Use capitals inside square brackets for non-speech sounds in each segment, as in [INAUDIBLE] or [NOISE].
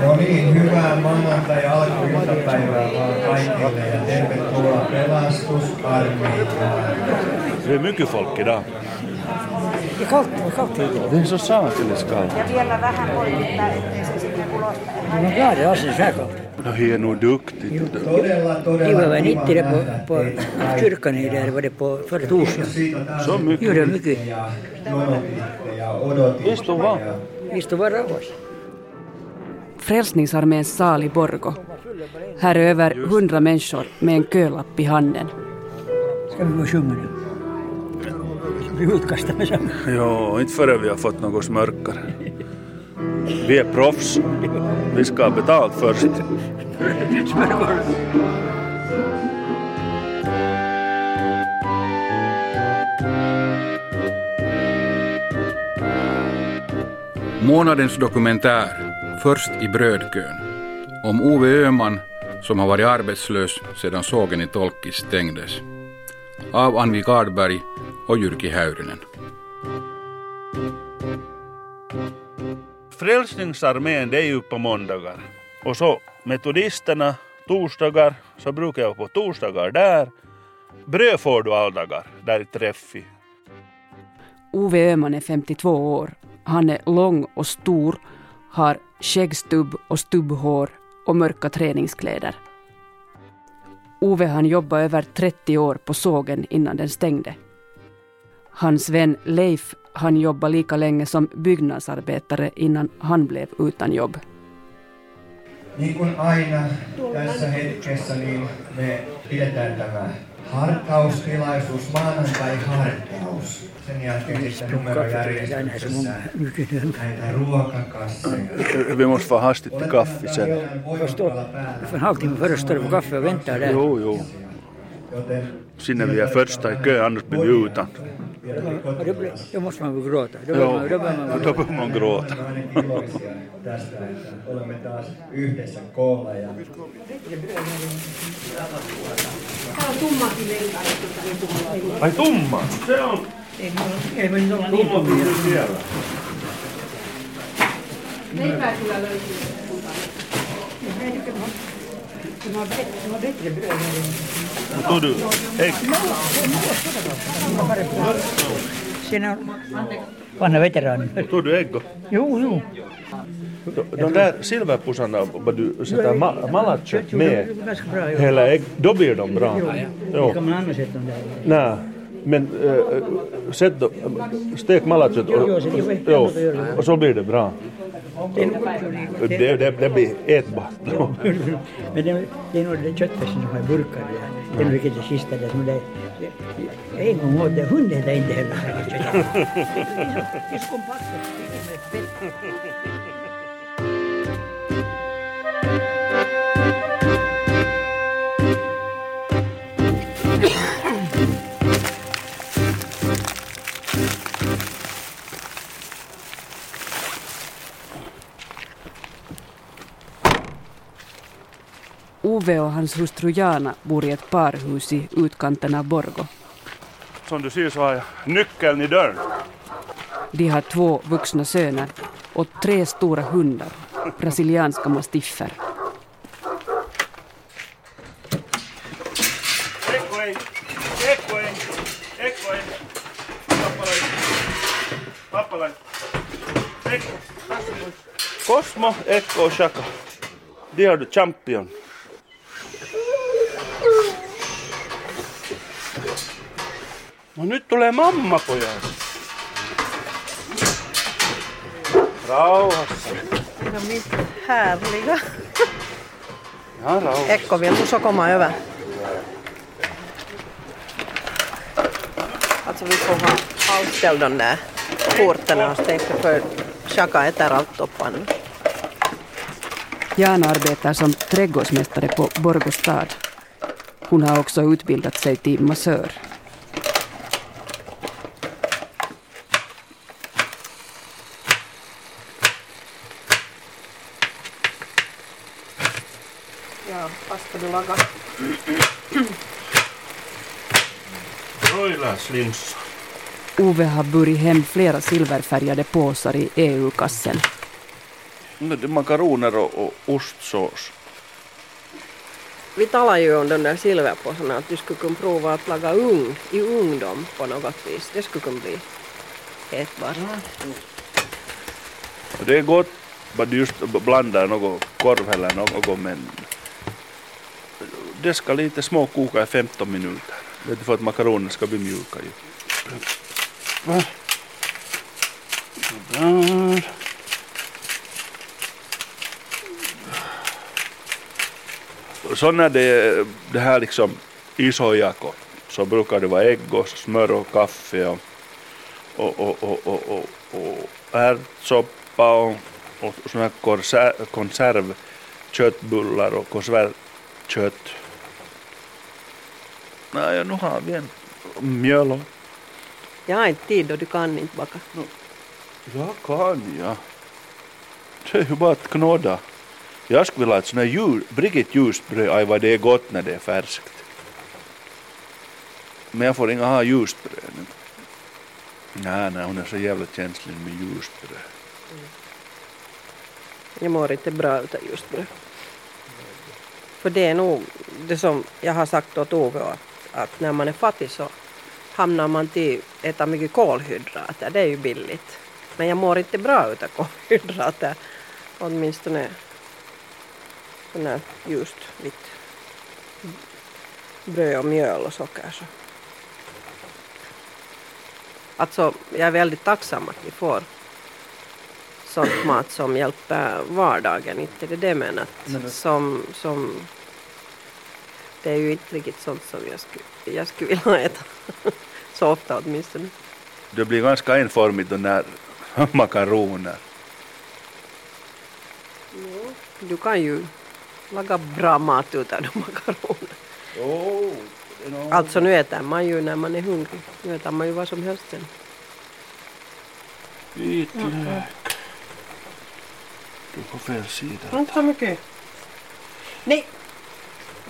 No niin, hyvää maanantai alkuiltapäivää vaan kaikille ja tervetuloa pelastusarmeijaan. Det är mycket folk idag. Ja kallt, det var kallt. Det är så. Ja vielä vähän poikittaa, ettei se sinne ulosta. No klart, det är alltså så här kallt. No det är nog duktigt. Todella, De var väl kiva inte det på, på kyrkan i där, var det på förra torsdagen. On mycket. Jo, det är mycket. ja ja odotitte. Istu vaan. ja- Visst, var rauhassa. Frälsningsarméns sal i Borgo. Här är över hundra människor med en kölapp i handen. Ska vi gå och sjunga nu? Vi utkastar med. Jo, inte förrän vi har fått något smörkare. Vi är proffs. Vi ska ha betalt först. Månadens dokumentär Först i brödkön om Ove Öhman som har varit arbetslös sedan sågen i Tolkis stängdes. Av Anvi Gardberg och Jyrki Häyrynen. Frälsningsarmén det är ju på måndagar. Och så metodisterna torsdagar så brukar jag på torsdagar där. Bröd får du alldagar där i träffi. Ove Öhman är 52 år. Han är lång och stor, har skäggstubb och stubbhår och mörka träningskläder. Ove han jobbade över 30 år på sågen innan den stängde. Hans vän Leif han jobbade lika länge som byggnadsarbetare innan han blev utan jobb. Niin kuin aina tässä hetkessä, niin me pidetään tämä harkkaustilaisuus, maanantai-harkkaus. Sen jälkeen sitten numerojärjestyksessä näitä ruokakasseja. Vi måste få hastigt till kaffe sen. För en halvtimme före står på kaffe och väntar där. Jo, jo. Sinne vi är första i kö, annars blir vi utan. Och då, då måste man väl gråta. Då, Jo, bör man, då bör man då behöver man gråta. olemme ainakin iloisia tästä, että olemme taas yhdessä koolla. Ja Ai tumma! Se on Ei, ei me nyt olla niin tummia. siellä. Tog du ägg? Siinä on vanha veteraani. Tog du ägg? Jo, jo. De, de där silverpussarna, vad du sätter ma malacket med hela ägg, då blir de bra. Det Jo. kan man annars äta dem där. Nej, men äh, sätt stek malacket och, det göra. och så blir det bra. Det Det, det, det blir ätbart. [LAUGHS] Men det, det är nog det köttfärsen som är burkar. där. Det är nog det sista där som det jag en gång åt det, hunden äter inte heller. [LAUGHS] Det är så kompakt. [LAUGHS] Ove och hans hustru Jana bor i ett parhus i utkanten av Borgo. Som du ser så har jag nyckeln i dörren. De har två vuxna söner och tre stora hundar, brasilianska mastiffer. Cosmo, Ekko och Chaka. De du champion. No nyt tulee mamma pojat. Rauhassa. Är visst härliga. Ja, rauhassa. Ekko, vill du så komma över? Alltså vi får ha avställd de där portarna och stänga för Chaka äter allt toppan. Jana arbetar som trädgårdsmästare på Borgå stad. Hon har också utbildat sig till massör. Du laga? Broilerslinssi. Ove har burit hem flera silverfärgade påsar i EU-kassen. No, det är makaroner och, och ostsås. Vi talade ju om de där silverpåsarna, att du skulle kunna prova att laga ugn, i ungdom på något vis. Det skulle kunna bli ätbart. Och det är gott bara just blandar något korv eller något men det ska lite småkoka i 15 minuter. Det är för att makaronerna ska bli mjuka ju. Sådär. Så när det, det här liksom isojako så brukar det vara ägg och smör och kaffe och, och, och, och, och, och, och ärtsoppa och, och såna här konser, konservköttbullar och konservkött. Nej, nu har vi en mjöl och Jag har inte tid och du kan inte baka. Jag kan ja. Det är ju bara att knåda. Jag skulle vilja ha ett sånt här jul, Brigitte ljusbröd, aj vad det är gott när det är färskt. Men jag får inga ha ljusbröd nu. Nej, nej, hon är så jävla känslig med ljusbröd. Jag mår inte bra utav just bröd. För det är nog det som jag har sagt åt Ove att, att när man är fattig så hamnar man till äta mycket kolhydrater. Det är ju billigt. Men jag mår inte bra utav kolhydrater. Åtminstone sån här just vitt bröd och mjöl och socker. Så. Alltså, jag är väldigt tacksam att vi får sånt mat som hjälper vardagen. Inte det det men att som, som det är ju inte riktigt sånt som jag skulle, jag skulle vilja äta. [LAUGHS] Så ofta åtminstone. Det blir ganska enformigt de där [LAUGHS] makaroner. Du kan ju laga bra mat utav de [LAUGHS] makaroner. Oh, Alltså nu äter man ju när man är hungrig. Nu äter man ju vad som helst sen. Vitlök. Du är på fel sida. Inte så mycket. Nej!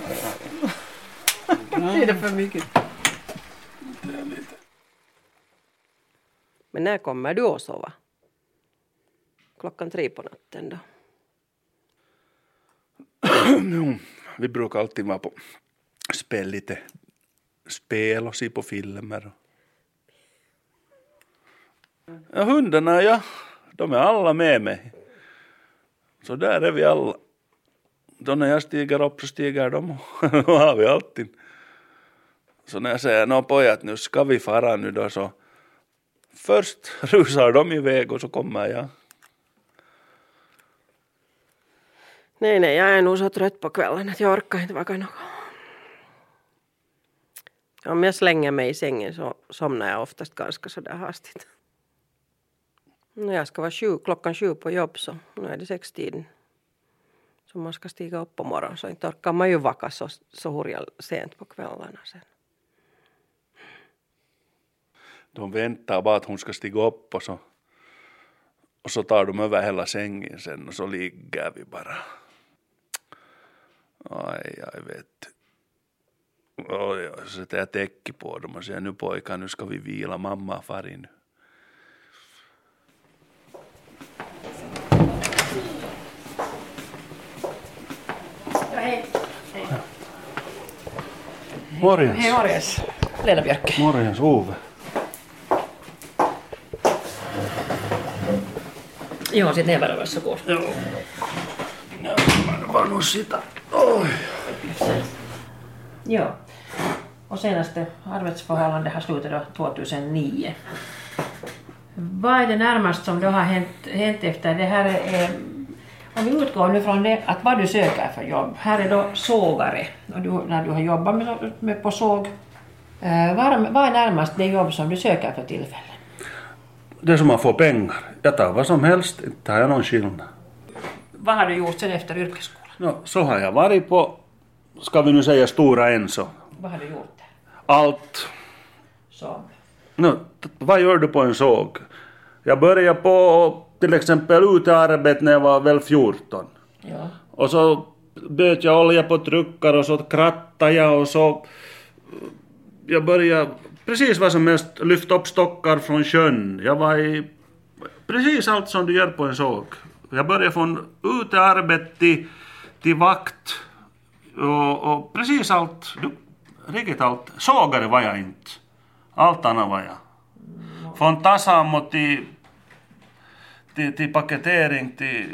[LAUGHS] är det för mycket? Men när kommer du att sova? Klockan tre på natten då? [CLEARS THROAT] Jo, vi brukar alltid vara på spela lite spel och se på filmer. Ja, hundarna ja, de är alla med mig. Så där är vi alla. Då när jag stiger upp så stiger de och [LAUGHS] har vi alltid. Så när jag säger nå pojat nu ska vi fara nu då så först [LAUGHS] rusar de iväg och så kommer jag. Nej, nej, jag är nog så trött på kvällen att jag orkar inte vaka något. Om jag slänger mig i sängen så somnar jag oftast ganska sådär hastigt. När jag ska vara sju, klockan sju på jobb så nu är det sextiden. Så man ska stiga upp på morgonen så inte orkar man ju vaka så, så hurja sent på kvällarna sen. De väntar bara att hon ska stiga upp och så, och så tar de över hela sängen sen och så ligger vi bara. Aj, jag vet. Oj, så sätter jag täcke på dem och säger nu pojkar, nu ska vi vila, mamma har Morjens. Hej morjens, Lena Björk. Morjens, Ove. Joo, sit ner bara varsågod. Bara nu sitta. Oj. Ja. Och senaste arbetsförhållande har slutat då 2009. Vad är det närmast som då har hänt, hänt efter det här? Är, om vi utgår nu från det att vad du söker för jobb. Här är då sågare. Och du, när du har jobbat med, med på såg. Eh, vad, är- vad är närmast det jobb som du söker för tillfället? Det som att få pengar. Jag tar vad som helst, inte har jag någon skillnad. Vad har du gjort sen efter yrkesskolan? No, så har jag varit på, ska vi nu säga Stora Enso. Vad har du gjort där? Allt. Som? No, vad gör du på en såg? Jag började på till exempel utearbete när jag var väl 14. Ja. Och så böt jag olja på truckar och så krattade jag och så jag började precis vad som helst lyfta upp stockar från sjön. Jag var i precis allt som du gör på en såg. Jag började från utearbete till, till vakt och, och precis allt, du, riktigt allt. Sågare var jag inte. Allt annat var jag. Från Tasamo till, till, till paketering till...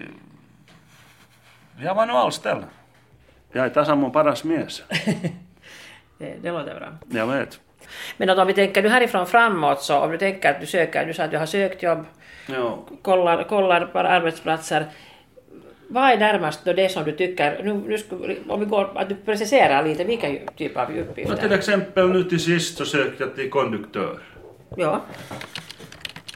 Jag var nu all ställen. Jag är Tasamon paras mies. [LAUGHS] Det, det låter bra. Jag vet. Men att om vi tänker nu härifrån framåt så om du tänker att du söker, du sa att du har sökt jobb, Ja. kollar, kollar på arbetsplatser. Vad är närmast då det som du tycker, nu, nu skulle, om vi går, att du preciserar lite vilken typ av Och till uppgifter? exempel nu till sist så sökte jag till konduktör. Ja,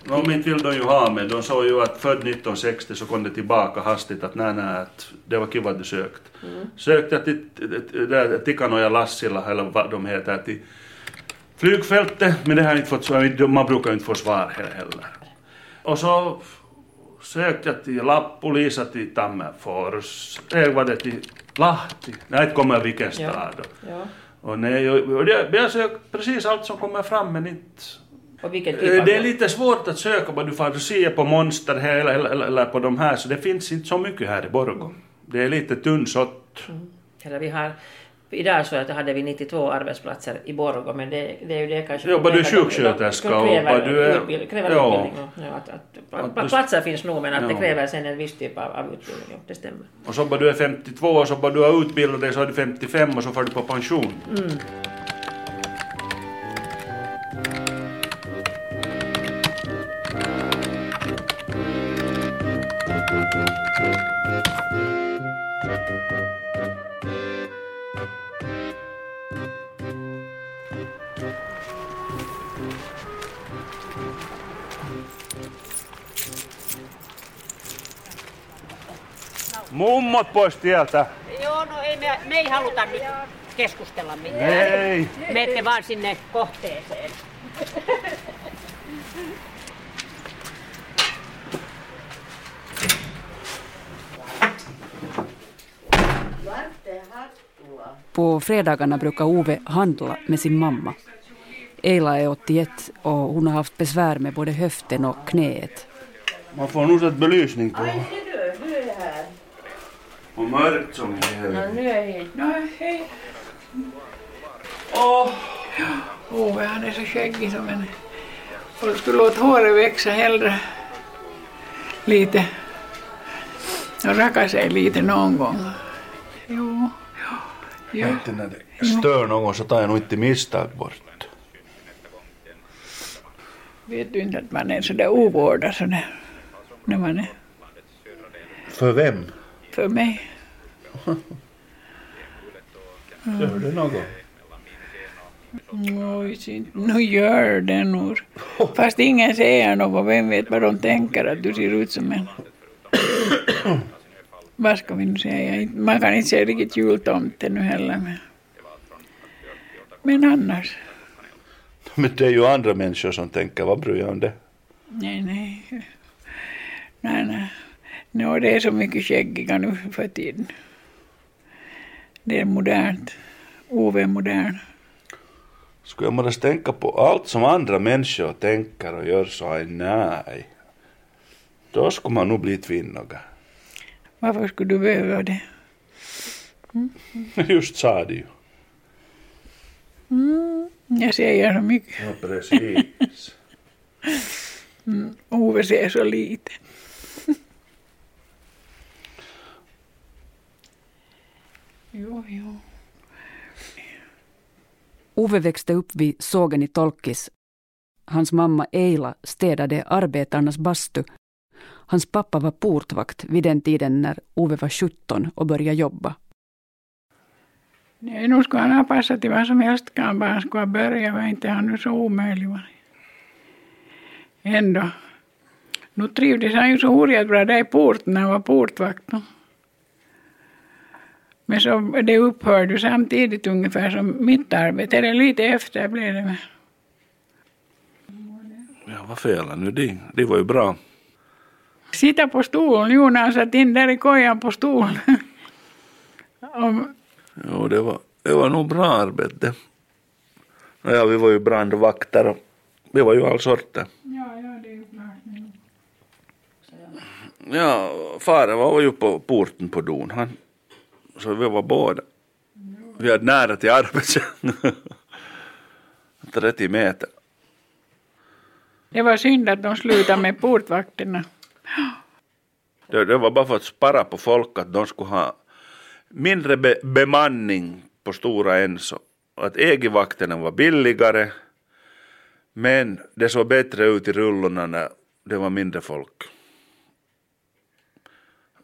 Om inte vill de ju ha mig. De såg ju att född 1960 så kom det tillbaka hastigt att nej, nej, att det var kiva att du sökt. Sökte jag till, Tikanoja Lassila, eller vad de heter, till flygfältet, men det har jag inte fått svar. Man brukar inte få svar he- heller. Och så sökte jag till Lappulisa, till Tammerfors, äh, var det till Lahti, nej inte kommer jag vilken Ja. stad. då. ja. Och nej, och, och det, jag sökt precis allt som kommer fram men inte Och vilken typ Eh, av Det är jobb? lite svårt att söka vad du får se på Monster här eller, eller, eller på de här, så det finns inte så mycket här i Borgå. Det är lite tunnsått. Eller vi har, idag så hade vi 92 arbetsplatser i Borgå, men det, det är ju det kanske... Jobbar du det- sjuksköterska det och kräver du är- utbild- kräver Ja. utbildning. Ja, att, att, Att platser finns nog, men att det Ja. kräver sen en viss typ av, av utbildning. Ja, det stämmer. Och så bara du är 52 och så bara du har utbildat dig så är du 55 och så får du på pension. Mummot pois tieltä. Joo, no ei me, me ei haluta nyt keskustella mitään. Ei. Menette vaan sinne kohteeseen. På fredagarna brukar Ove handla med sin mamma. Eila är 81 och hon har haft besvär med både höften och knäet. Man får nog sätta belysning på. Och mörkt som helvete. Ove han är så skäggig som en... Och skulle låta håret växa hellre lite. Och raka sig lite någon gång. Jo, jo, jo. Inte när det stör någon så tar jag nog inte misstag bort. Vet du inte att man är sådär ovårdad sådär när man är För vem? För mig? Gör det något? Synd. nu gör det nog. Fast ingen säger något, vem vet vad de tänker att du ser ut som en... vad ska vi nu säga? Man kan inte säga riktigt jultomte nu heller. Men, men annars, Men det är ju andra människor som tänker, vad bryr jag om det? nej, nej. Nej, nej. Nå, det är så mycket skäggiga nu för tiden. Det är modernt. Ove är modern. Skulle måste tänka på allt som andra människor tänker och gör så är nej. Då skulle man nog bli tvinnoga. Varför skulle du behöva det? [LAUGHS] Just sa det ju. Jag säger så mycket. Ja, precis. Ove ser så lite. jo, jo. Ove växte upp vid sågen i Tolkis. Hans mamma Eila städade arbetarnas bastu. Hans pappa var portvakt vid den tiden när Ove var 17 och började jobba. Nej, nu skulle han ha passat till vad som helst kan bara han skulle ha börjat, var inte han nu så omöjlig var. Ändå. Nu trivdes han ju så hurjat bra där i porten när han var portvakt. då. Men så det upphörde samtidigt ungefär som mitt arbete, eller lite efter blev det. Ja, vad felar nu de? De var ju bra. Sitta på stolen, jo när han satt in där i kojan på stolen. [LAUGHS] Och Jo, det var, det var nog bra arbete. Ja, vi var ju brandvakter och vi var ju all sorter. Ja, ja, det är ju klart. Ja, faren var ju på porten på Don. Han, så vi var båda. Vi hade nära till arbetet. [LAUGHS] 30 meter. Det var synd att de slutade med portvakterna. Det, det var bara för att spara på folk att de skulle ha mindre be, bemanning på Stora Enso. Att EG-vakterna var billigare men det såg bättre ut i rullorna när det var mindre folk.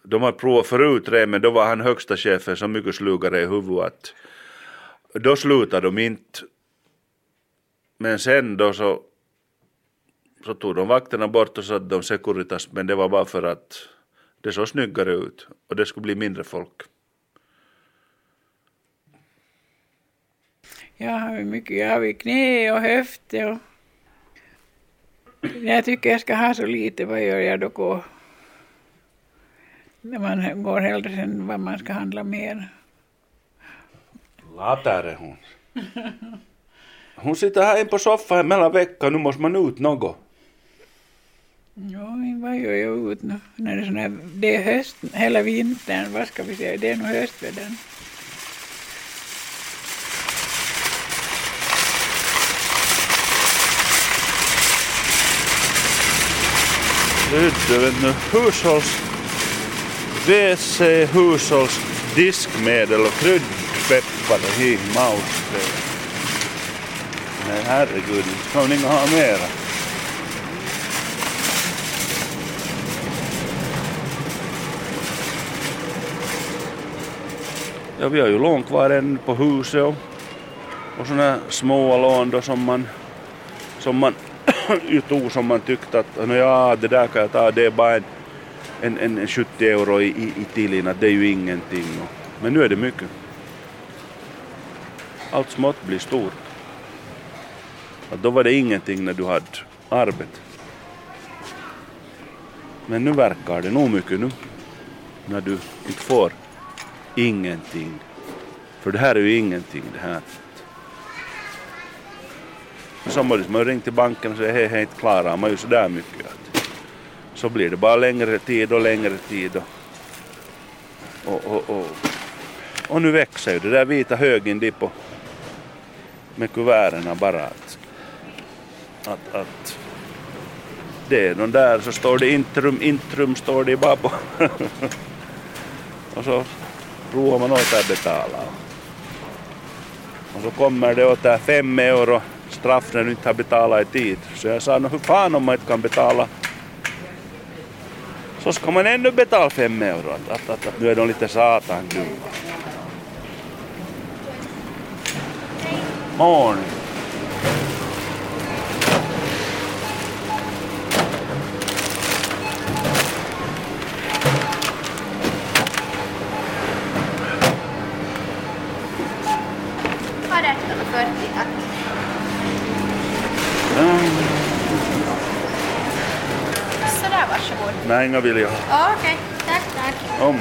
De har provat förut det men då var han högsta chefen så mycket slugare i huvudet att då slutade de inte. Men sen då så, så tog de vakterna bort och satte de Securitas men det var bara för att det såg snyggare ut och det skulle bli mindre folk. Jag har mycket, jag har knä och höft och jag tycker jag ska ha så lite, vad gör jag då? Går? När man går hellre än vad man ska handla mer. Later är hon. Hon sitter här in på soffan mellan veckan, nu måste man ut något. Ja, vad gör jag ut nu? När det, är sån här, det är höst, hela vintern, vad ska vi säga, det är nog höstväder. Du vet nu, hushålls... WC, eh, hushålls, diskmedel och kryddpeppar och hi, mauspel. Eh. Nej herregud, ska man inte ha mera? Ja, vi har ju lån kvar än på huset och, och sådana små lån då som man, som man [COUGHS] ju tog som man tyckte att ja, det där kan jag ta, det är bara en, en, en 70 euro i, i, i det är ju ingenting. Men nu är det mycket. Allt smått blir stort. Att då var det ingenting när du hade arbete. Men nu verkar det nog mycket nu. När du inte får ingenting. För det här är ju ingenting det här. Samtidigt som man ringt till banken och säger hej, hej, inte klarar man ju sådär mycket. Så blir det bara längre tid och längre tid. Och, och, och, och, och nu växer ju det där vita högen dit på med kuverten bara att, att, att det är de där så står det intrum, intrum står det bara [LAUGHS] på. och så provar man åt att betala. Och så kommer det åt där fem euro straff när du inte har betalat i tid. Så jag sa, no, hur fan om man inte kan betala så ska man ändå betala fem euro. Att, att, att, att nu är de lite satan dumma. Morning. Varsågod. Nej, inga vill jag ha. Ja, Okej, tack, tack. Om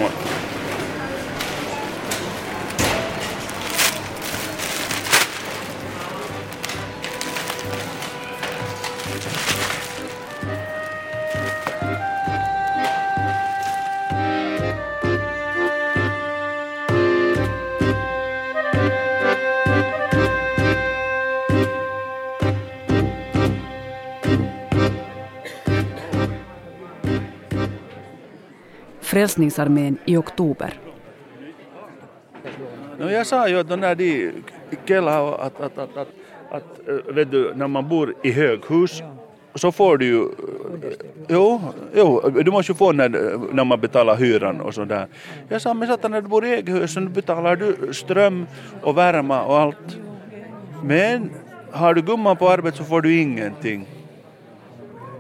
Frälsningsarmén i oktober. No, jag sa ju att när de killar att, att, att, att, att eh, vet du, när man bor i höghus så får du ju, eh, jo, jo, du måste ju få när, när man betalar hyran och sådär. Jag sa, men satan när du bor i eget hus så betalar du ström och värme och allt. Men har du gumman på arbetet så får du ingenting.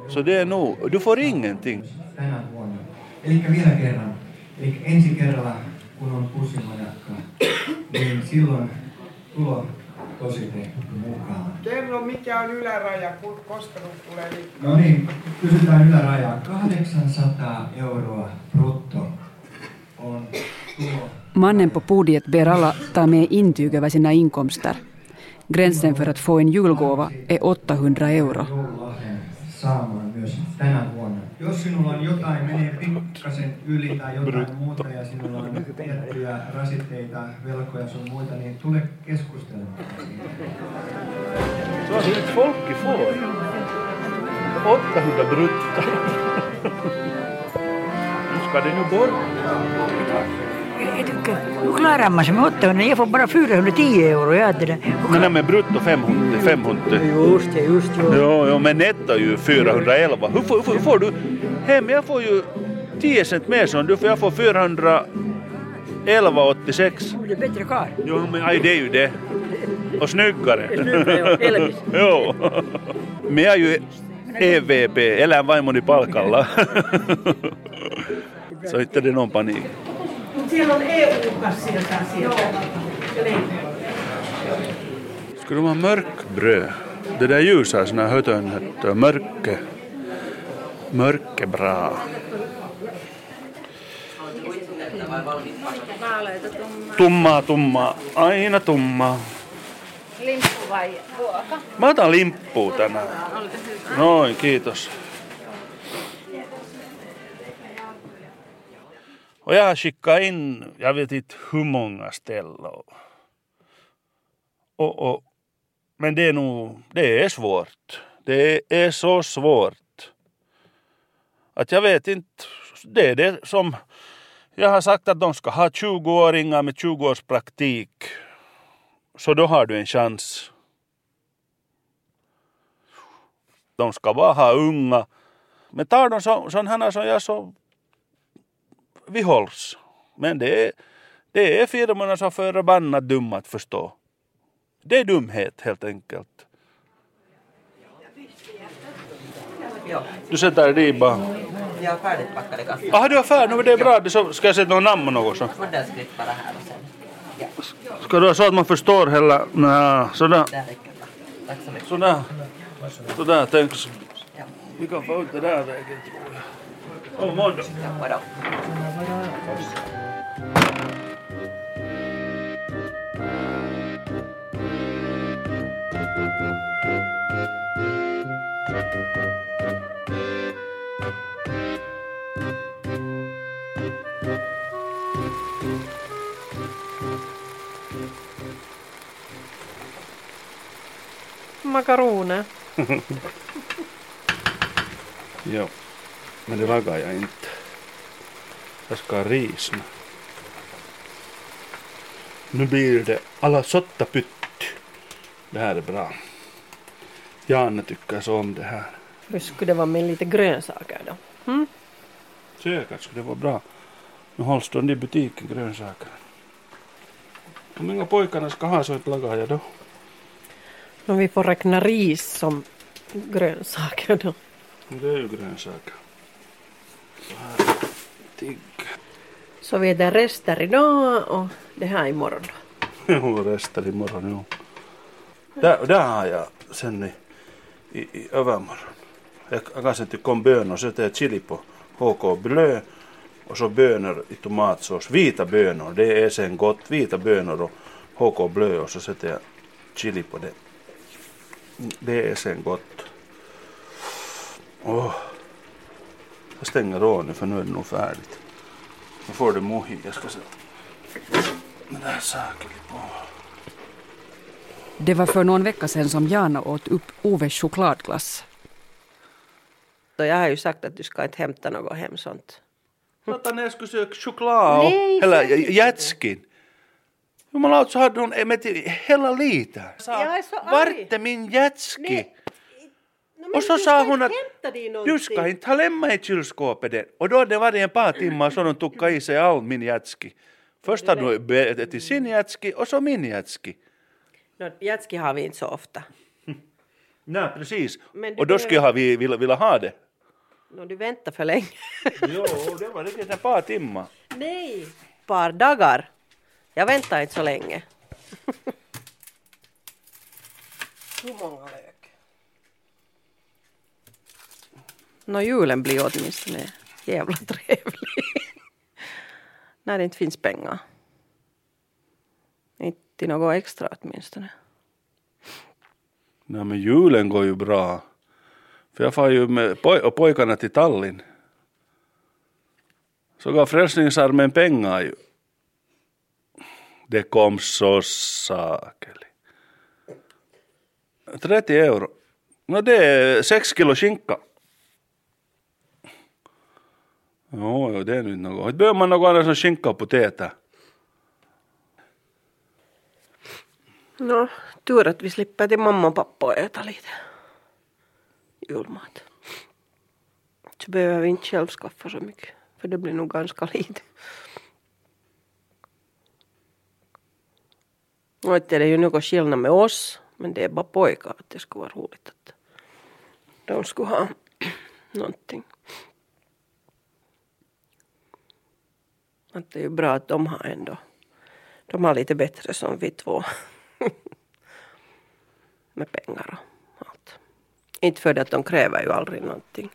Så det är nog, du får ingenting. Eli vielä kerran, eli ensi kerralla kun on pussimajakka, niin silloin tulo tosite mukaan. Kerro mikä on yläraja, koska tulee. No niin, kysytään ylärajaa. 800 euroa brutto on tulo. Mannen på podiet ber alla ta med intyg över sina inkomster. Gränsen för att få en julgåva är 800 euro. saamaan myös tänä vuonna. Jos sinulla on jotain, menee pikkasen yli tai jotain muuta ja sinulla on tiettyjä rasitteita, velkoja sun muita, niin tule keskustelemaan siitä. Så har inte folk får. 800 brutta. Nu ska det nu bort. Hur klarar man sig med 800? Jag får bara 410 euro. Jag hade det. Men nej, men brutto 500. 500. Just det, just det. Jo, jo, men netto ju 411. Hur får, hur får du hem? Jag får ju 10 cent mer som du får. Jag får 411,86. Det är bättre karl. Jo, men aj, det är ju det. Och snyggare. Snyggare, [LAUGHS] jo. Men jag är ju EVP, eläinvaimoni palkalla. [LAUGHS] Så inte det någon panik. Siellä on EU-kassia taas sieltä. Skulle de ha mörkbröd? Det där ljusa är såna här hötönhet, mörke. Mörkebra. Tummaa, tummaa. Aina tummaa. Limppu vai ruoka? Mä otan limppua tänään. Noin, kiitos. Och jag har skickat in, jag vet inte hur många ställen. Och, och, och, men det är nog, det är svårt. Det är så svårt. Att jag vet inte, det är det som jag har sagt att de ska ha 20-åringar med 20 års praktik. Så då har du en chans. De ska bara ha unga. Men tar de så, sådana som jag så vi hålls. Men det är, det är firmorna som förbannat dumma att förstå. Det är dumhet helt enkelt. Du sätter dit bara. jag har färdigt packade kassar. Jaha, du är färdig. Nu det är bra. Det så ska jag sätta något namn och något så. Modellskrift bara här och sen. Ja, Ska du ha så att man förstår hela... Nja, sådär. där räcker det. Tack så mycket. Sådär. Sådär. Ja. Vi kan få ut det där vägen tror jag. Oh, måndag. Ja, vadå? Makaroner. Men det lagar jag inte. Jag ska ha ris nu. Blir det alla sotta pytt. Det här är bra. Janne tycker så om det här. Hur skulle det vara med lite grönsaker då? Mm? Säkert skulle det vara bra. Nu hålls de i butiken grönsaker. Hur många pojkarna ska ha så inte lagar jag då? Om vi får räkna ris som grönsaker då. Det är ju grönsaker. Så vi äter rester idag och det här imorgon. [LAUGHS] Jo, rester imorgon, jo. Där, där har jag sen i, i, i övermorgon. Jag, kanske tycker om bönor, så sätter jag chili på HK blö och så bönor i tomatsås. Vita bönor, det är sen gott. Vita bönor och HK blö och så sätter jag chili på det. Det är sen gott. Åh. Jag stänger av nu för nu är det nog färdigt. Nu får du mohi. Jag ska sätta den där saken på. Det var för någon vecka sedan som Jana åt upp Oves chokladglass. Jag har ju sagt att du ska inte hämta något hem sånt. Satan, jag skulle söka choklad Nej, eller jätskin. Jumalauta, så hade hon med hela liten. Jag är så arg. Vart är min jätski? Nej. Och så sa hon att du ska inte ha lämna i kylskåpet den. Och då hade det varit en par timmar så de tog i sig all min jätski. Först hade hon ätit sin jätski och så min jätski. No, jätski har [LAUGHS] vi inte så ofta. Nej, precis. Och då skulle jag ha vilja, vilja ha det. No, du väntar för länge. [LAUGHS] Jo, det var riktigt ett par timmar. Nej. Par dagar. Jag väntar inte så länge. [LAUGHS] Hur många lök? Nå, julen blir åtminstone jävla trevlig. [LAUGHS] När det inte finns pengar. Inte till något extra åtminstone. Nej men julen går ju bra. För jag far ju med poj och pojkarna till Tallinn. Så gav Frälsningsarmén pengar ju. Det kom så sakeli. 30 euro. No det är 6 kilo skinka. Jo, jo, det är nu något. Inte behöver man något annat som skinka och potäter. Nå, tur att vi slipper till mamma och pappa och äta lite julmat. Så behöver vi inte själv skaffa så mycket, för det blir nog ganska lite. Och inte är det ju något skillnad med oss, men det är bara pojkar att det skulle vara roligt att de skulle ha någonting. Att det är ju bra att de har ändå, de har lite bättre som vi två. [LAUGHS] Med pengar och allt. Inte för det att de kräver ju aldrig någonting.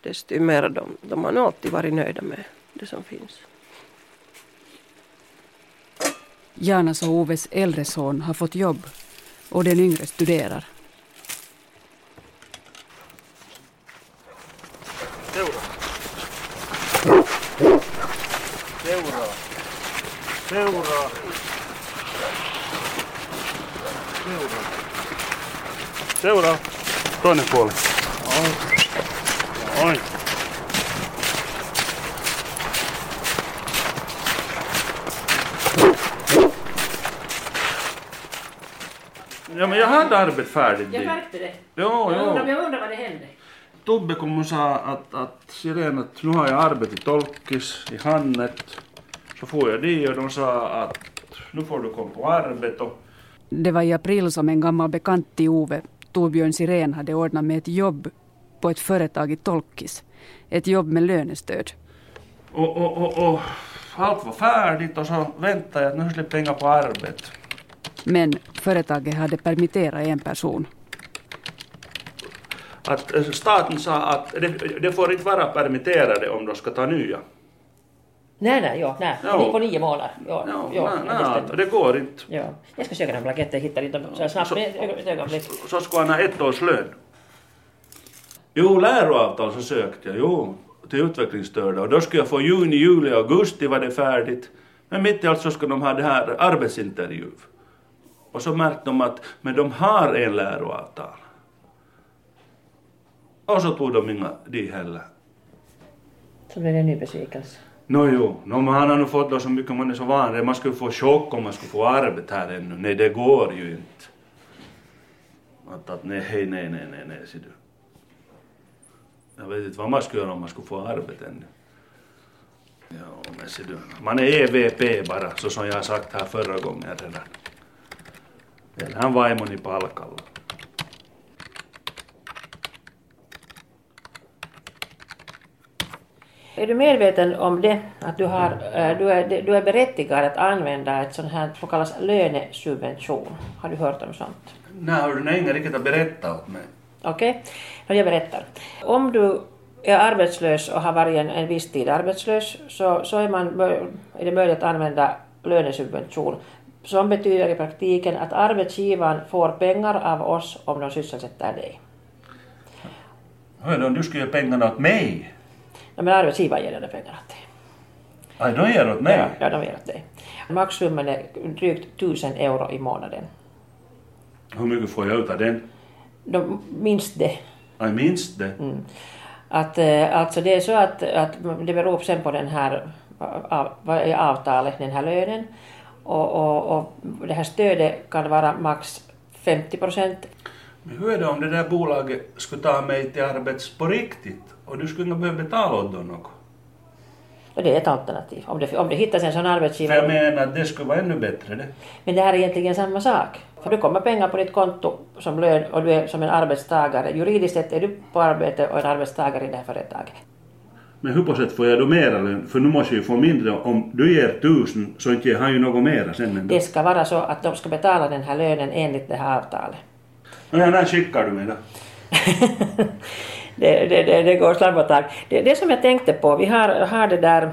Desto mer de, de har nog alltid varit nöjda med det som finns. Janas och Oves äldre son har fått jobb och den yngre studerar. Seura. Seura. Seura. Toinen puoli. Oi. Oi. Ja men jag hade arbetet färdigt. Jag märkte det. Jo, Jag jo. undrar, jag undrar vad det hände. Tobbe kom och sa att, att att nu har jag arbete i Tolkis, i Hannet. Så får jag dit och de sa att nu får du komma på arbete. Det var i april som en gammal bekant till Ove, Torbjörn Sirén, hade ordnat med ett jobb på ett företag i Tolkis. Ett jobb med lönestöd. Och, och, och, och allt var färdigt och så väntade jag att nu slipper jag på arbete. Men företaget hade permitterat en person. Att eh, staten sa att det, det får inte vara permitterade om de ska ta nya. Nej, nej, ja, nej. Ja. Det är på nio månader. Ja, ja, Ja, det nej, nej, det går inte. Ja. Jag ska söka den blanketten, jag hittar inte dem så här snabbt. Så- ett ögonblick. Så ska han ha ett års lön. Jo, läroavtal så sökte jag, jo, till utvecklingsstörda. Och då skulle jag få juni, juli, augusti var det färdigt. Men mitt i allt så ska de ha det här arbetsintervju. Och så märkte de att, men de har en läroavtal. Och så tog de inga de heller. Så blev det en ny besvikelse. Nå jo, no, man han har nu fått då så mycket man är så van Man skulle få chock om man skulle få arbete här ännu. Nej, det går ju inte. Att, att nej, nej, nej, nej, nej, nej, ser du. Jag vet inte vad man skulle göra om man skulle få arbete ännu. Ja, men ser du. Man är EVP bara, så som jag har sagt här förra gången redan. Eller han var i palkalla. Är du medveten om det, att du, har, eh, du, är, du är berättigad att använda ett sånt här så kallas lönesubvention? Har du hört om sånt? Nej, har du inga riktigt att berätta åt mig. Okej, okay. jag berättar. Om du är arbetslös och har varit en, en viss tid arbetslös så, så är, man, är det möjligt att använda lönesubvention som betyder i praktiken att arbetsgivaren får pengar av oss om de sysselsätter dig. Hör du, om du skulle ge pengarna åt mig? Ja, men arbetsgivaren ger dig pengar åt dig. Aj, de ger åt mig? Ja, ja, de ger åt dig. Maxsumman är drygt 1000 euro i månaden. Hur mycket får jag ut av den? De, minst det. Jag minns det. Mm. Att, eh, alltså det är så att, att det beror sen på den här, vad är avtalet, den här lönen. Och, och, och det här stödet kan vara max 50 procent. Men hur är det om det där bolaget skulle ta mig till arbets på riktigt och du skulle inte behöva betala åt dem något? Och det är ett alternativ. Om det, om det hittas en sån För jag arbetsgivare. menar att det skulle vara ännu bättre det. Men det här är egentligen samma sak. För du kommer pengar på ditt konto som lön och du är som en arbetstagare. Juridiskt sett är du på arbete och en arbetstagare i det här företaget. Men hur på sätt får jag då mera lön? För nu måste jag ju få mindre. Om du ger tusen så inte ger han ju något mera sen ändå. Det ska vara så att de ska betala den här lönen enligt det här avtalet. Ja, när skickar du mig då? [LAUGHS] det, det, det, det går snabbt tag. Det, det som jag tänkte på, vi har, har det där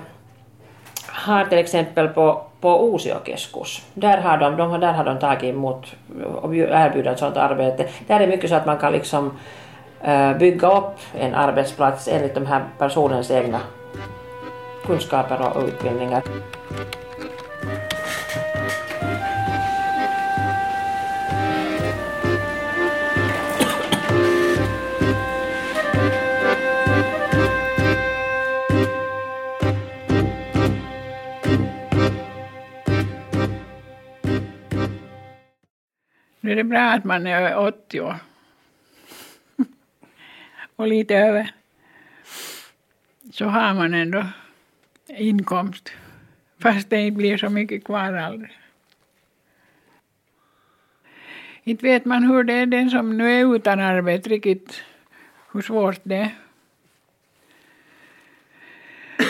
har till exempel på, på Osio keskus, där har, de, de, där har de tagit emot och erbjudit sådant arbete. Där är det mycket så att man kan liksom eh, bygga upp en arbetsplats enligt de här personens egna kunskaper och utbildningar. Nu är det bra att man är över 80 år. och lite [LAUGHS] över. Så har man ändå inkomst. Fast det inte blir så mycket kvar aldrig. Inte vet man hur det är den som nu är utan arbete riktigt hur svårt det är.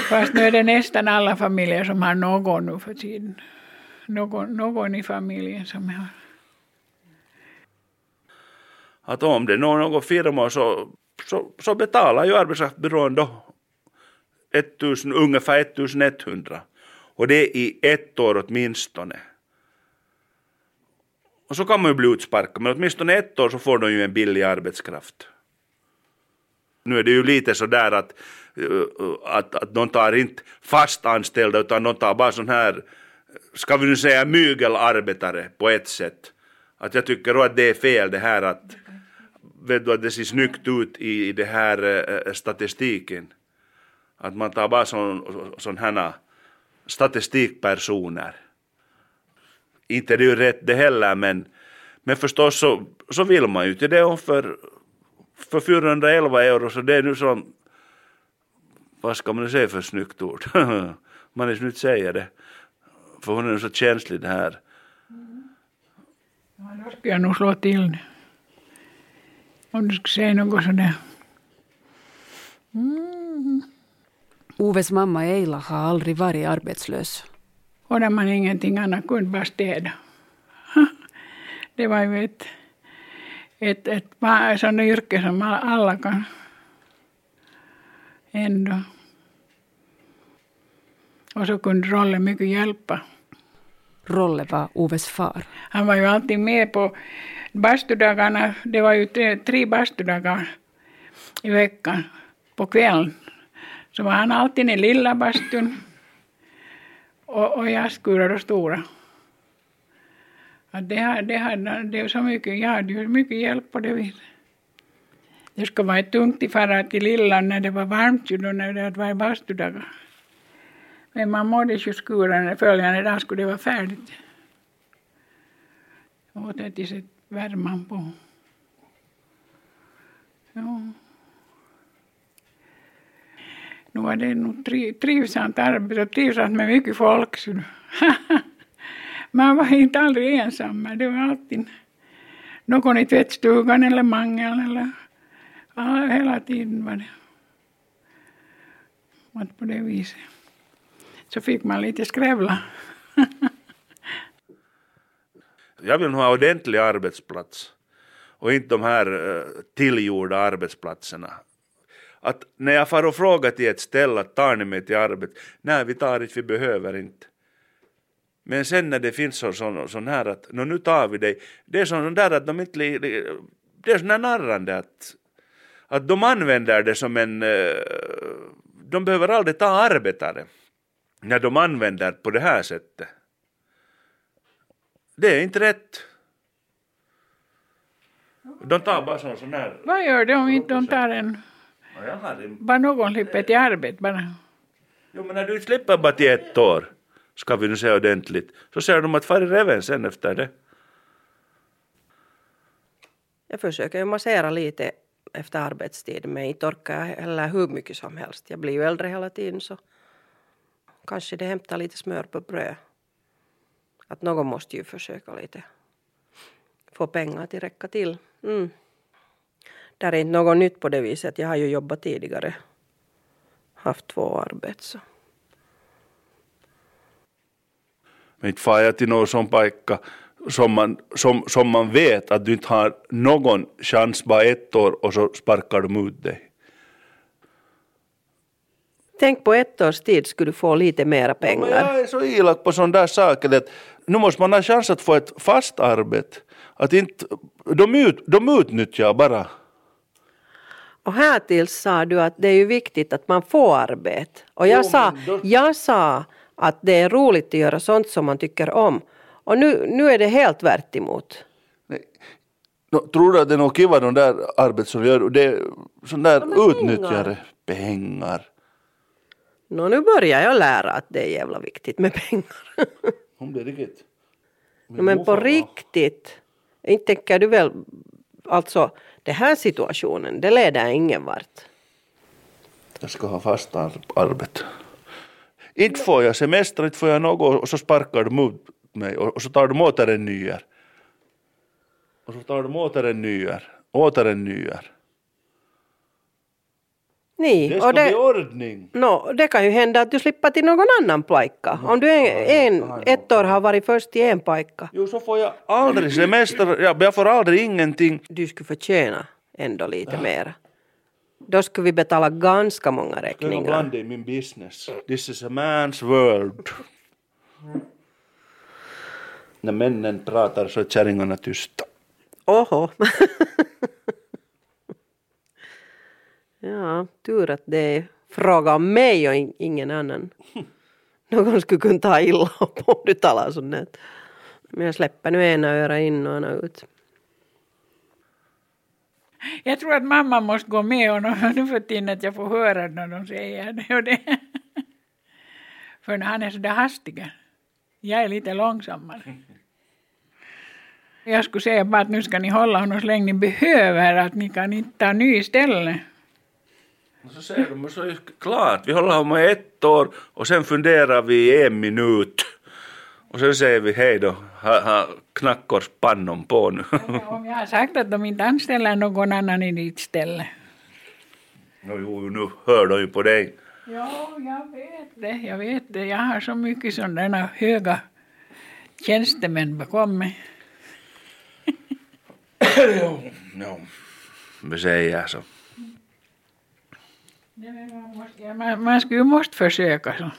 Fast nu är det nästan alla familjer som har någon nu för tiden. Någon, någon i familjen som har att om det är någon firma så, så, så betalar ju arbetskraftsbyrån då 1000, ungefär 1100. Och det är i ett år åtminstone. Och så kan man ju bli utsparkad, men åtminstone ett år så får de ju en billig arbetskraft. Nu är det ju lite så där att, eh, att, att de tar inte fast anställda utan de tar bara sån här, ska vi nu säga mygelarbetare på ett sätt. Att jag tycker då att det är fel det här att vet du att det ser snyggt ut i, i det här äh, statistiken. Att man tar bara sån, sån här eh, statistikpersoner. Inte det är ju rätt det heller men, men förstås så, så vill man ju till det och för, för 411 euro så det är nu som, vad ska man nu säga för snyggt ord? [LAUGHS] man är snyggt säga det. För hon är så känslig det här. Ja, då ska jag nog slå till skulle säga något sådär. Mm. Oves mamma Eila har aldrig varit arbetslös. Och när man ingenting annat kunde bara städa. Det var ju [LAUGHS] ett, ett, ett, sådant yrke som alla kan ändå. Och så kunde Rolle mycket hjälpa. Rolle var Oves far. Han var ju alltid med på bastudagarna, det var ju tre, tre bastudagar i veckan på kvällen. Så var han alltid i lilla bastun och, och jag skurade och stora. Att det, det, hade, det är så mycket, jag hade ju mycket hjälp på det viset. Det skulle vara tungt att fara till lilla när det var varmt ju då när det var bastudagar. Men man mådde ju skura följande dag skulle det vara färdigt. Och det tills värman på. Ja. Nu var det nog trivsamt arbete och trivsamt med mycket folk. [LAUGHS] Man var inte aldrig ensam, det var alltid någon i tvättstugan eller mangel eller ja, hela tiden var det. Och på det viset så fick man lite skrävla. [LAUGHS] jag vill ha ordentlig arbetsplats och inte de här eh, tillgjorda arbetsplatserna. Att när jag far och frågar till ett ställe att tar ni mig till arbetet? Nej, vi tar inte, vi behöver inte. Men sen när det finns sån, sån, sån här att no, nu tar vi dig, det är sån där att de inte, det är sån här narrande att, att de använder det som en, eh, de behöver aldrig ta arbetare när de använder på det här sättet. Det är inte rätt. De tar bara sån, sån här... Vad gör de om inte de tar en... Bara någon slipper till arbete bara. Jo men när du slipper bara till ett år, ska vi nu säga ordentligt, så säger de att far i reven sen efter det. Jag försöker ju massera lite efter arbetstid men inte orkar jag heller hur mycket som helst. Jag blir ju äldre hela tiden så kanske det hämtar lite smör på bröd att någon måste ju försöka lite få pengar till räcka till. Mm. Det är inte något nytt på det viset. Jag har ju jobbat tidigare. Haft två arbeten. Så. Men inte far jag till någon sån pajka som man, som, som man vet att du inte har någon chans bara ett år och så sparkar de ut dig. Tänk på ett års tid skulle du få lite mera pengar. jag är så elak på sådana där saker. Att nu måste man ha chans att få ett fast arbete. Att inte, de, ut, de utnyttjar bara. Och här till sa du att det är ju viktigt att man får arbete. Och jag, Jo, sa, då- jag sa att det är roligt att göra sånt som man tycker om. Och nu, nu är det helt tvärt emot. No, tror du att det är något kiva de där som gör? Det är sån där utnyttjare. Pengar. Nå, nu börjar jag lära att det är jävla viktigt med pengar. Om det är riktigt. No, men på riktigt, inte tänker du väl, alltså den här situationen, det leder ingen vart. Jag ska ha fast ar- arbete. Inte får jag semester, inte får jag något och så sparkar de ut mig och, så tar de åter en ny här. Och så tar de åter en ny här. Åter en ny här. Niin, Det ska och bli det, ordning. no, det kan ju hända att du slipper till någon annan paikka. Om du en, en, ett år har varit först i en paikka. Jo, så får jag aldrig semester, jag, jag får aldrig ingenting. Du skulle förtjäna ändå lite mer. Då skulle vi betala ganska många Jag räkningar. blanda i min business. This is a man's world. När männen pratar så är kärringarna tysta. Oho. [LAUGHS] ja, tur att det är fråga om mig och in- ingen annan. [LAUGHS] Någon skulle kunna ta illa upp om du talar sånt här. Men jag släpper nu ena öra in och ena ut. Jag tror att mamma måste gå med och [LAUGHS] nu för tiden att jag får höra när de säger det och det. [LAUGHS] För när han är så där hastiga. Jag är lite långsammare. Jag skulle säga bara att nu ska ni hålla honom så länge ni behöver, att ni kan inte ta ny istället. Och så säger de, så är det klart, vi håller honom i ett år och sen funderar vi i en minut. Och sen säger vi hej då, ha, ha, knackorspannon på nu. Om jag har sagt att de inte anställer någon annan i ditt ställe. no, jo, nu hör de ju på dig. Ja, jag vet det. Jag vet det. Jag har så mycket sådana höga tjänstemän bakom mig. [COUGHS] jo, jo, vi säger så. Nej, men Man, måste, ja, man, man skulle ju måste försöka så.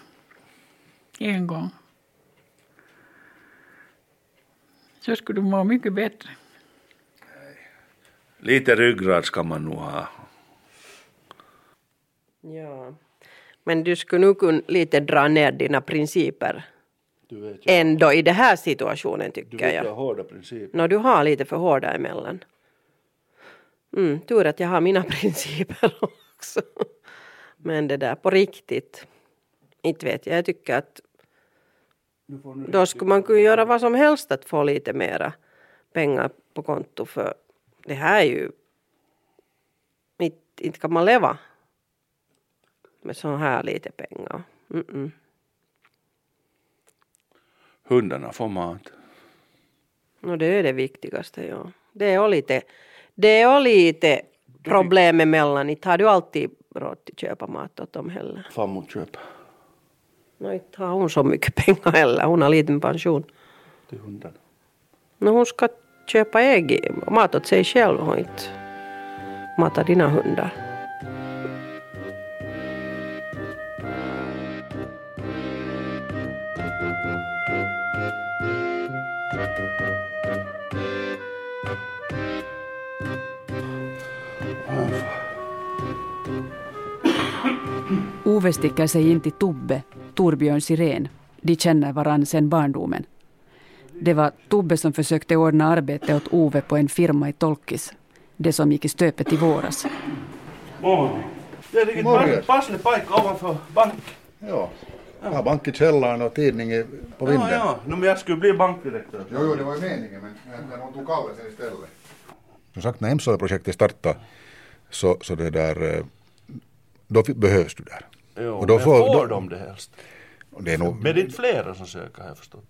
En gång. Så skulle du må mycket bättre. Lite ryggrad ska man nog ha. Ja. Men du skulle nu kunna lite dra ner dina principer. Du vet ju, Ändå i den här situationen du tycker vet jag jag. hårda principer. Nå, du har lite för hårda emellan. Mm, tur att jag har mina [LAUGHS] principer också. Men det där på riktigt. Inte vet jag, jag tycker att då skulle man kunna göra vad som helst att få lite mera pengar på konto för det här är ju inte, inte kan man leva med så här lite pengar. Mm-mm. Hundarna får mat. No det är det viktigaste, ja. Det är lite, det är lite problem emellan. Inte har du alltid råd att köpa mat åt dem heller. Farmor köper No, inte har hon så mycket pengar heller. Hon har liten pension. till hundarna. No, hon ska köpa egen mat åt sig själv och inte mata dina hundar. Ove sticker sig in till Tobbe, Torbjörn Sirén. De känner varann sedan barndomen. Det var Tobbe som försökte ordna arbete åt Ove på en firma i Tolkis. Det som gick i stöpet i våras. Morgon. Det är riktigt Morgon. pass- passlig paikka ovanför bank. Ja. Jag har bank i källaren och tidning på vinden. Ja, ja. No, men jag skulle bli bankdirektör. Jo, jo, det var ju meningen, men, hon tog Kalle sen istället. Som sagt, när hemsödeprojektet startade så, så det där, eh, då behövs du där. Jo, Och då får- får då- de det helst? Det, är nog, Men det är inte flera som söker har jag förstått.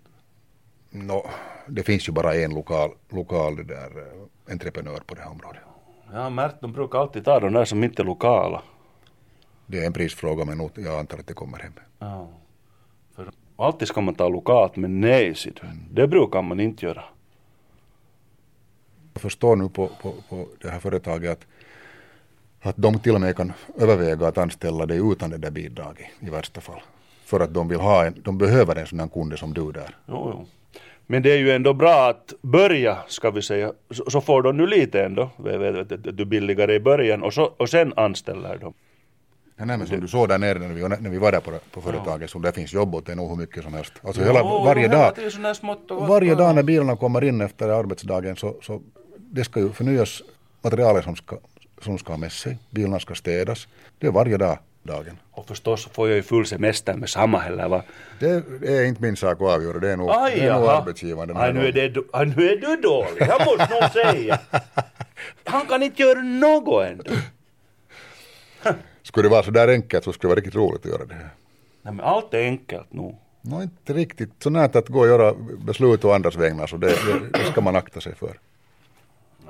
no, det finns ju bara en lokal, lokal där, eh, entreprenör på det här området. Jag har märkt de brukar alltid ta de där som inte är lokala. Det är en prisfråga men jag antar att det kommer hem. Ja. För alltid ska man ta lokalt men nej ser du. Det brukar man inte göra. Jag förstår nu på, på, på det här företaget att att de till och med kan överväga att anställa dig utan det där bidraget i värsta fall. För att de vill ha en, de behöver en sån här kunde som du där. Jo, jo. Men det är ju ändå bra att börja, ska vi säga, så, så får de nu lite ändå, vet, vet, vet, du billigare i början och, så, och sen anställer de. Ja, nej, men som du såg där nere när vi, när vi var där på, på företaget, så där finns jobb åt en hur mycket som helst. Alltså hela, varje dag, varje dag när bilarna kommer in efter arbetsdagen så, så det ska ju förnyas materialet som ska, som ska ha med sig. Bilarna ska städas. Det är varje dag, dagen. Och förstås får jag ju full semester med samma heller va? Det är inte min sak att avgöra, det är nog, Aj, det är nog arbetsgivaren. den här Aj, nu, är det, aj, nu är du dålig, jag måste nog säga. [LAUGHS] Han kan inte göra något ändå. Skulle det vara så där enkelt så skulle det vara riktigt roligt att göra det. Nej, men allt är enkelt nu. Nå, inte riktigt så nära att gå och göra beslut å andras vägnar så det, det, det ska man akta sig för.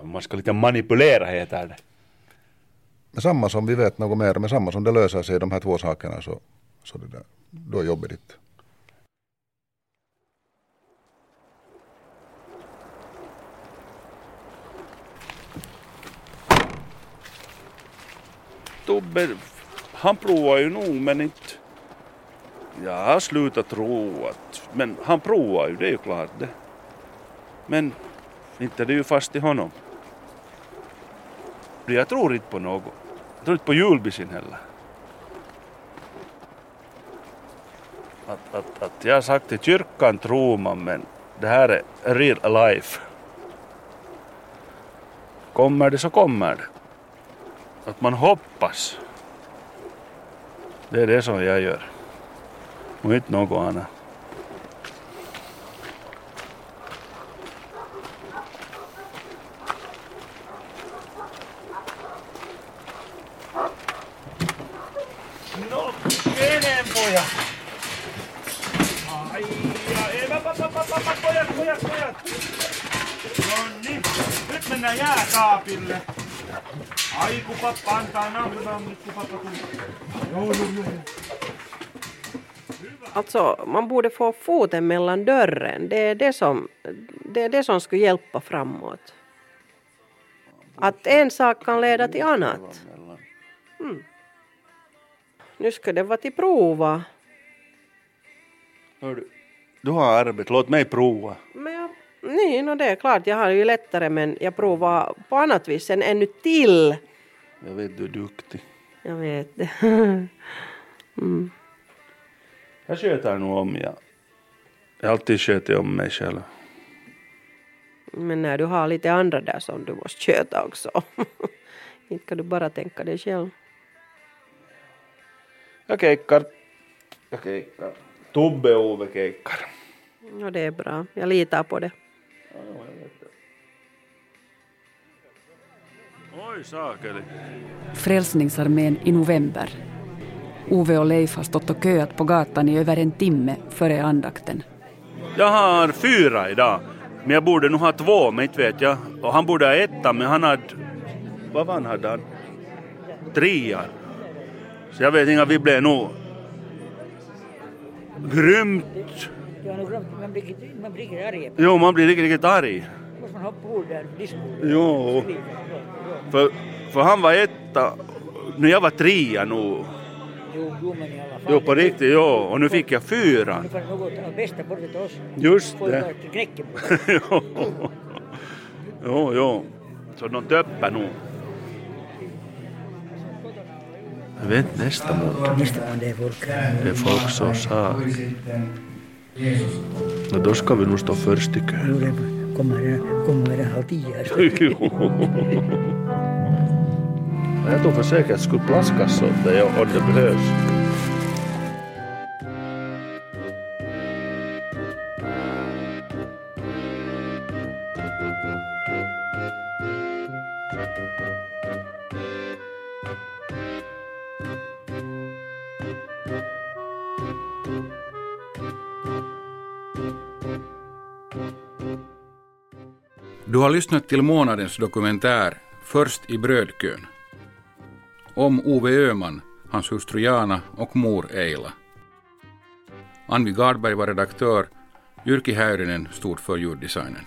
Man ska lite manipulera heter det. Men samma som vi vet något mer, men samma som det löser sig de här två sakerna så, så det där, då är jobbet ditt. Tobbe, han provar ju nog men inte... Jag har slutat tro att... Men han provar ju, det är ju klart det. Men inte är det ju fast i honom. Jag tror inte på något. Jag tror inte på julbisin heller. Att, att, att jag har sagt i kyrkan tror man men det här är real life. Kommer det så kommer det. Att man hoppas. Det är det som jag gör. Och inte något annat. Alltså, man borde få foten mellan dörren. Det är det som, det är det som skulle hjälpa framåt. Att en sak kan leda till annat. Mm. Nu ska det vara till prova. Hör du, du har arbete, låt mig prova. Men jag, nej, no det är klart, jag har ju lättare men jag provar på annat vis än ännu till. Jag vet du är duktig. Jag vet det. [LAUGHS] mm. Jag sköter nog om jag. Jag har alltid skötit om mig själv. Men när du har lite andra där som du måste sköta också. [LAUGHS] Inte kan du bara tänka dig själv. Jag keikkar. Jag keikkar. Tobbe och Ove keikkar. Ja, det är bra. Jag litar på det. Oj sakeli. Frälsningsarmén i november. Ove och Leif har stått och köat på gatan i över en timme före andakten. Jag har fyra idag. Men jag borde nog ha två, men inte vet jag. Och han borde ha etta, men han hade... Vad var han, hade han? Trean. Så jag vet inte, vi blev nog... Grymt. Man blir, man blir riktigt arg. Jo, man blir riktigt, riktigt arg. måste man hoppa ur där. Jo. För, för han var etta. när jag var trea nu. Jo, jo, men i alla fall. Jo, på riktigt, jo. Och nu fick jag fyran. Nu får något av bästa till oss. Just [LAUGHS] det. jo. jo, jo. Så de töppar nog. Vet nästa månad. Nästa månad det är. Det är folk som sa. No, då ska vi nog stå först i Jo, kön. det kommer, kommer halv tio. [LAUGHS] Jag tog för säkerhets skull plastkassor åt dig om det behövs. Du har lyssnat till månadens dokumentär Först i brödkön. Om Ove Öhman, hans hustru Jana och mor Eila. Anvi Gardberg var redaktör, Jyrki Häyrinen stod för ljuddesignen.